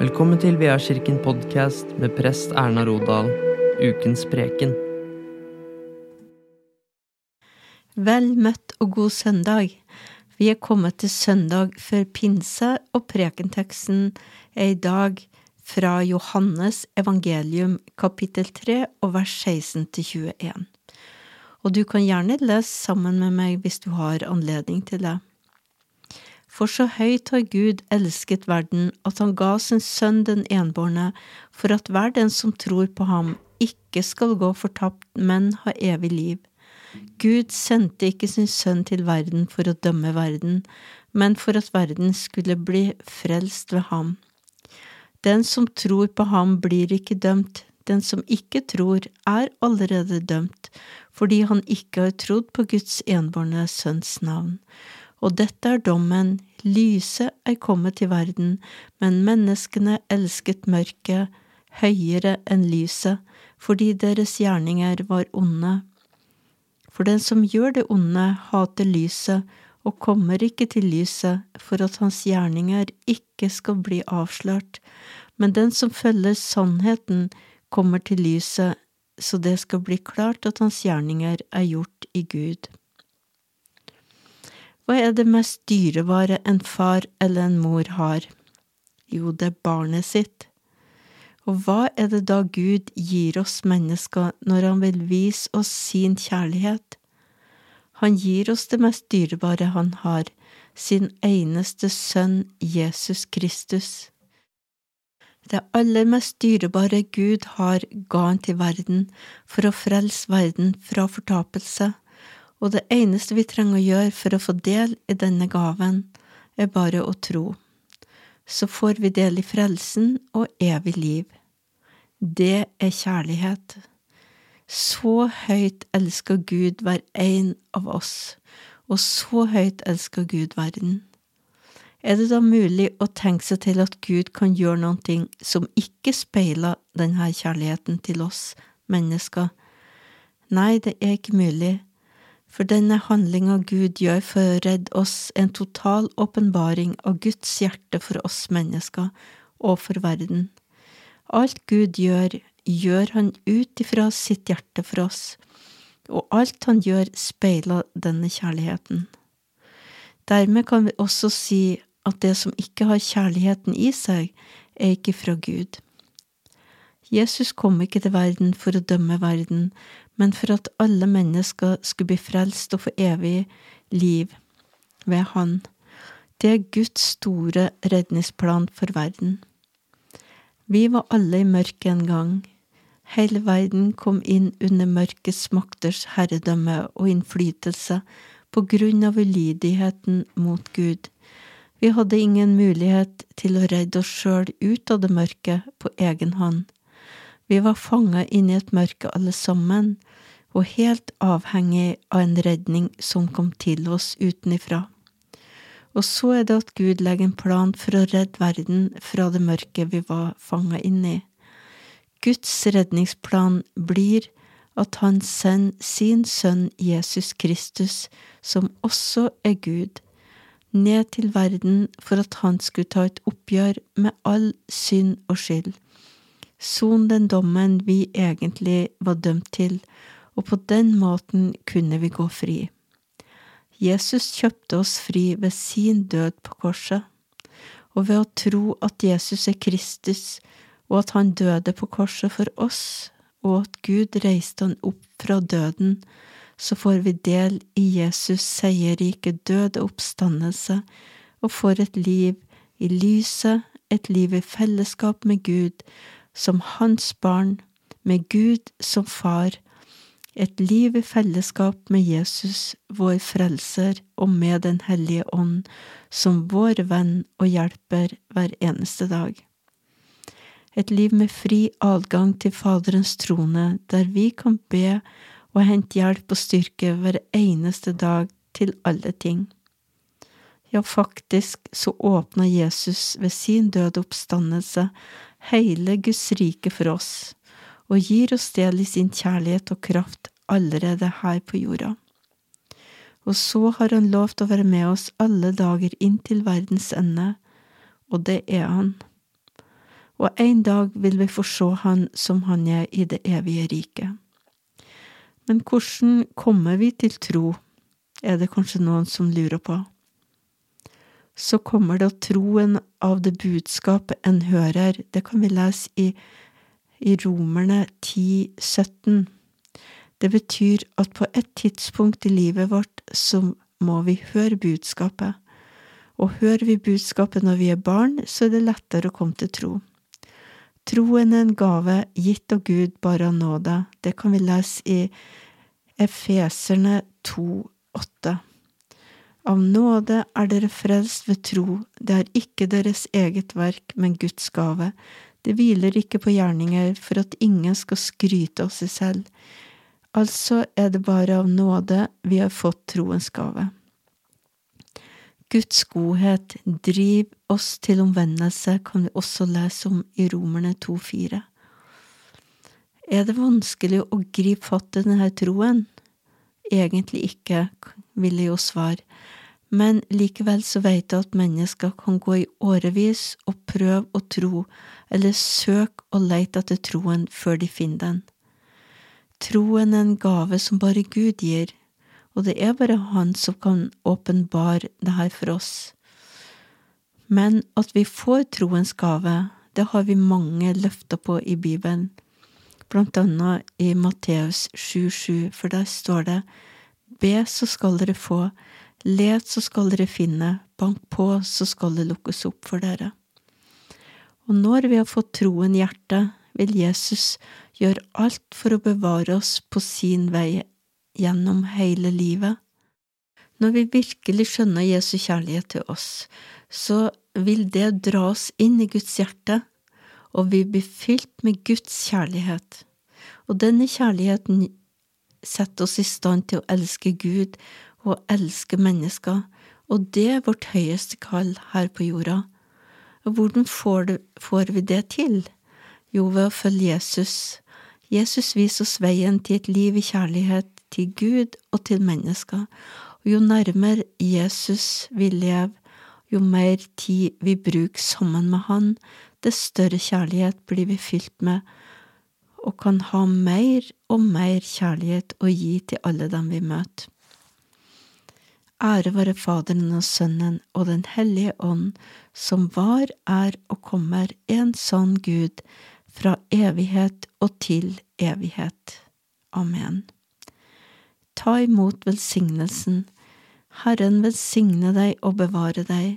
Velkommen til Veakirken podkast med prest Erna Rodal, ukens preken. Vel møtt og god søndag. Vi er kommet til søndag før pinse, og prekenteksten er i dag fra Johannes evangelium kapittel 3 og vers 16 til 21. Og du kan gjerne lese sammen med meg hvis du har anledning til det. For så høyt har Gud elsket verden at han ga sin sønn den enbårne, for at hver den som tror på ham, ikke skal gå fortapt, men ha evig liv. Gud sendte ikke sin sønn til verden for å dømme verden, men for at verden skulle bli frelst ved ham. Den som tror på ham, blir ikke dømt, den som ikke tror, er allerede dømt, fordi han ikke har trodd på Guds enbårne sønns navn. Og dette er dommen, lyset er kommet til verden, men menneskene elsket mørket høyere enn lyset, fordi deres gjerninger var onde. For den som gjør det onde, hater lyset og kommer ikke til lyset for at hans gjerninger ikke skal bli avslørt, men den som følger sannheten, kommer til lyset, så det skal bli klart at hans gjerninger er gjort i Gud. Hva er det mest dyrebare en far eller en mor har? Jo, det er barnet sitt. Og hva er det da Gud gir oss mennesker når han vil vise oss sin kjærlighet? Han gir oss det mest dyrebare han har, sin eneste sønn Jesus Kristus. Det aller mest dyrebare Gud har, ga han til verden for å frelse verden fra fortapelse og det eneste vi trenger å gjøre for å få del i denne gaven, er bare å tro. Så får vi del i frelsen og evig liv. Det er kjærlighet. Så høyt elsker Gud hver en av oss, og så høyt elsker Gud verden. Er det da mulig å tenke seg til at Gud kan gjøre noe som ikke speiler denne kjærligheten til oss mennesker? Nei, det er ikke mulig for denne handlinga Gud gjør for å redde oss en total åpenbaring av Guds hjerte for oss mennesker og for verden. Alt Gud gjør, gjør han ut ifra sitt hjerte for oss, og alt han gjør, speiler denne kjærligheten. Dermed kan vi også si at det som ikke har kjærligheten i seg, er ikke fra Gud. Jesus kom ikke til verden for å dømme verden, men for at alle mennesker skulle bli frelst og få evig liv ved Han. Det er Guds store redningsplan for verden. Vi var alle i mørket en gang. Hele verden kom inn under mørkets makters herredømme og innflytelse på grunn av ulydigheten mot Gud. Vi hadde ingen mulighet til å redde oss sjøl ut av det mørke på egen hånd. Vi var fanget inn i et mørke alle sammen, og helt avhengig av en redning som kom til oss utenifra. Og så er det at Gud legger en plan for å redde verden fra det mørket vi var fanget inn i. Guds redningsplan blir at han sender sin sønn Jesus Kristus, som også er Gud, ned til verden for at han skulle ta et oppgjør med all synd og skyld. Son den dommen vi egentlig var dømt til, og på den måten kunne vi gå fri. Jesus kjøpte oss fri ved sin død på korset, og ved å tro at Jesus er Kristus, og at han døde på korset for oss, og at Gud reiste han opp fra døden, så får vi del i Jesus seierrike død og oppstandelse, og får et liv i lyset, et liv i fellesskap med Gud, som hans barn, med Gud som far, et liv i fellesskap med Jesus, vår Frelser, og med Den hellige ånd, som vår venn og hjelper hver eneste dag. Et liv med fri adgang til Faderens trone, der vi kan be og hente hjelp og styrke hver eneste dag til alle ting. Ja, faktisk så åpna Jesus ved sin døde oppstandelse hele Guds rike for oss og gir oss del i sin kjærlighet og kraft allerede her på jorda. Og så har han lovt å være med oss alle dager inn til verdens ende, og det er han. og en dag vil vi få se Han som Han er i det evige riket. Men hvordan kommer vi til tro, er det kanskje noen som lurer på. Så kommer av troen av det budskapet en hører, det kan vi lese i, i Romerne 10, 17. Det betyr at på et tidspunkt i livet vårt så må vi høre budskapet, og hører vi budskapet når vi er barn, så er det lettere å komme til tro. Troen er en gave gitt av Gud bare av nåde, det kan vi lese i Efeserne 2,8. Av nåde er dere frelst ved tro, det er ikke deres eget verk, men Guds gave. Det hviler ikke på gjerninger for at ingen skal skryte av seg selv. Altså er det bare av nåde vi har fått troens gave. Guds godhet driv oss til omvendelse, kan vi også lese om i Romerne 2,4. Er det vanskelig å gripe fatt i denne troen? Egentlig ikke, vil jeg jo svare, men likevel så vet jeg at mennesker kan gå i årevis og prøve å tro, eller søke og lete etter troen før de finner den. Troen er en gave som bare Gud gir, og det er bare Han som kan åpenbare det her for oss. Men at vi får troens gave, det har vi mange løfter på i Bibelen blant annet i Matteus 7,7, for der står det Be, så skal dere få, let, så skal dere finne, bank på, så skal det lukkes opp for dere. Og når vi har fått troen i hjertet, vil Jesus gjøre alt for å bevare oss på sin vei gjennom hele livet. Når vi virkelig skjønner Jesu kjærlighet til oss, så vil det dra oss inn i Guds hjerte og vi blir fylt med Guds kjærlighet. Og denne kjærligheten setter oss i stand til å elske Gud og elske mennesker, og det er vårt høyeste kall her på jorda. Og hvordan får, det, får vi det til? Jo, ved å følge Jesus. Jesus viser oss veien til et liv i kjærlighet til Gud og til mennesker. Og jo nærmere Jesus vi lever, jo mer tid vi bruker sammen med Han, dess større kjærlighet blir vi fylt med, og kan ha mer og mer kjærlighet å gi til alle dem vi møter. Ære være Faderen og Sønnen og Den hellige ånd, som var, er og kommer, en sann Gud, fra evighet og til evighet. Amen. Ta imot velsignelsen. Herren velsigne deg og bevare deg.